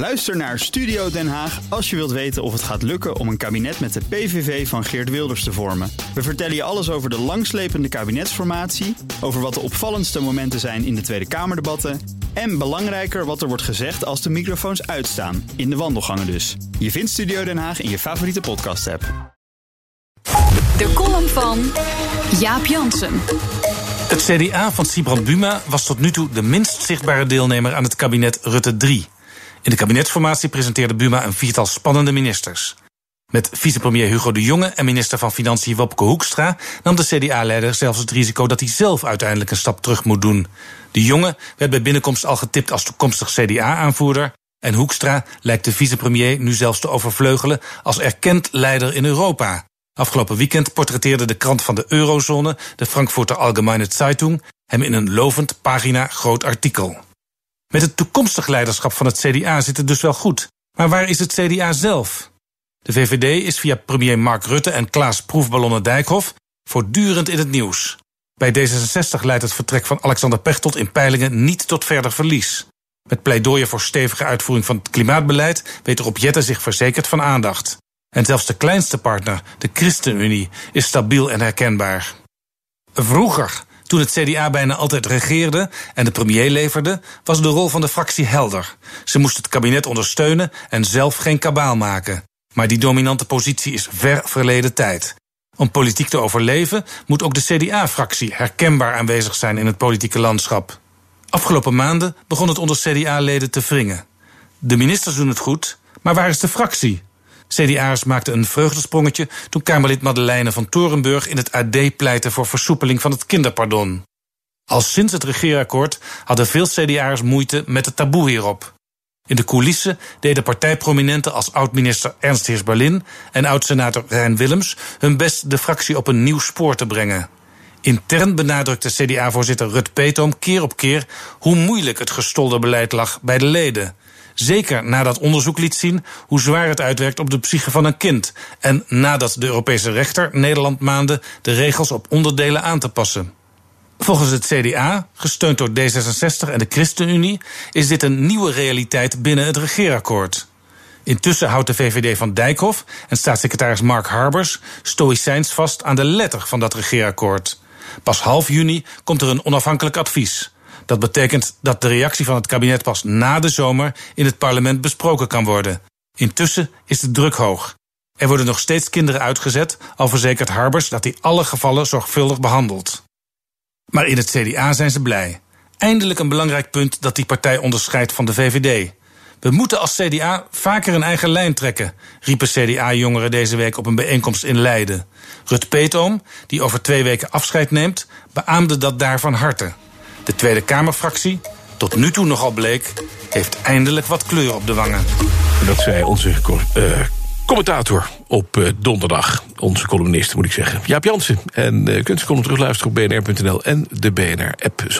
Luister naar Studio Den Haag als je wilt weten of het gaat lukken om een kabinet met de PVV van Geert Wilders te vormen. We vertellen je alles over de langslepende kabinetsformatie, over wat de opvallendste momenten zijn in de Tweede Kamerdebatten en belangrijker wat er wordt gezegd als de microfoons uitstaan, in de wandelgangen dus. Je vindt Studio Den Haag in je favoriete podcast-app. De column van Jaap Jansen. Het CDA van Sibrand Buma was tot nu toe de minst zichtbare deelnemer aan het kabinet Rutte 3. In de kabinetsformatie presenteerde Buma een viertal spannende ministers. Met vicepremier Hugo de Jonge en minister van Financiën Wopke Hoekstra nam de CDA-leider zelfs het risico dat hij zelf uiteindelijk een stap terug moet doen. De Jonge werd bij binnenkomst al getipt als toekomstig CDA-aanvoerder. En Hoekstra lijkt de vicepremier nu zelfs te overvleugelen als erkend leider in Europa. Afgelopen weekend portretteerde de krant van de eurozone, de Frankfurter Allgemeine Zeitung, hem in een lovend pagina groot artikel. Met het toekomstig leiderschap van het CDA zit het dus wel goed. Maar waar is het CDA zelf? De VVD is via premier Mark Rutte en Klaas Proefballonnen Dijkhoff voortdurend in het nieuws. Bij D66 leidt het vertrek van Alexander Pechtold in peilingen niet tot verder verlies. Met pleidooien voor stevige uitvoering van het klimaatbeleid weet Rob Jetten zich verzekerd van aandacht. En zelfs de kleinste partner, de ChristenUnie, is stabiel en herkenbaar. Vroeger, toen het CDA bijna altijd regeerde en de premier leverde, was de rol van de fractie helder. Ze moest het kabinet ondersteunen en zelf geen kabaal maken. Maar die dominante positie is ver verleden tijd. Om politiek te overleven moet ook de CDA-fractie herkenbaar aanwezig zijn in het politieke landschap. Afgelopen maanden begon het onder CDA-leden te wringen. De ministers doen het goed, maar waar is de fractie? CDA'ers maakten een vreugdesprongetje toen Kamerlid Madeleine van Torenburg in het AD pleitte voor versoepeling van het kinderpardon. Al sinds het regeerakkoord hadden veel CDA'ers moeite met het taboe hierop. In de coulissen deden partijprominenten als oud-minister Ernst Heersberlin en oud-senator Rijn Willems hun best de fractie op een nieuw spoor te brengen. Intern benadrukte CDA-voorzitter Rut Peetoom keer op keer hoe moeilijk het gestolde beleid lag bij de leden. Zeker nadat onderzoek liet zien hoe zwaar het uitwerkt op de psyche van een kind. En nadat de Europese rechter Nederland maande de regels op onderdelen aan te passen. Volgens het CDA, gesteund door D66 en de ChristenUnie, is dit een nieuwe realiteit binnen het regeerakkoord. Intussen houdt de VVD van Dijkhoff en staatssecretaris Mark Harbers stoïcijns vast aan de letter van dat regeerakkoord. Pas half juni komt er een onafhankelijk advies. Dat betekent dat de reactie van het kabinet pas na de zomer in het parlement besproken kan worden. Intussen is de druk hoog. Er worden nog steeds kinderen uitgezet, al verzekert Harbers dat hij alle gevallen zorgvuldig behandelt. Maar in het CDA zijn ze blij. Eindelijk een belangrijk punt dat die partij onderscheidt van de VVD. We moeten als CDA vaker een eigen lijn trekken, riepen CDA-jongeren deze week op een bijeenkomst in Leiden. Rut Peetoom, die over twee weken afscheid neemt, beaamde dat daar van harte. De Tweede Kamerfractie, tot nu toe nogal bleek, heeft eindelijk wat kleur op de wangen. Dat zei onze uh, commentator op uh, donderdag. Onze columnist, moet ik zeggen. Jaap Jansen. En uh, kunt u column terugluisteren op bnr.nl en de BNR-app.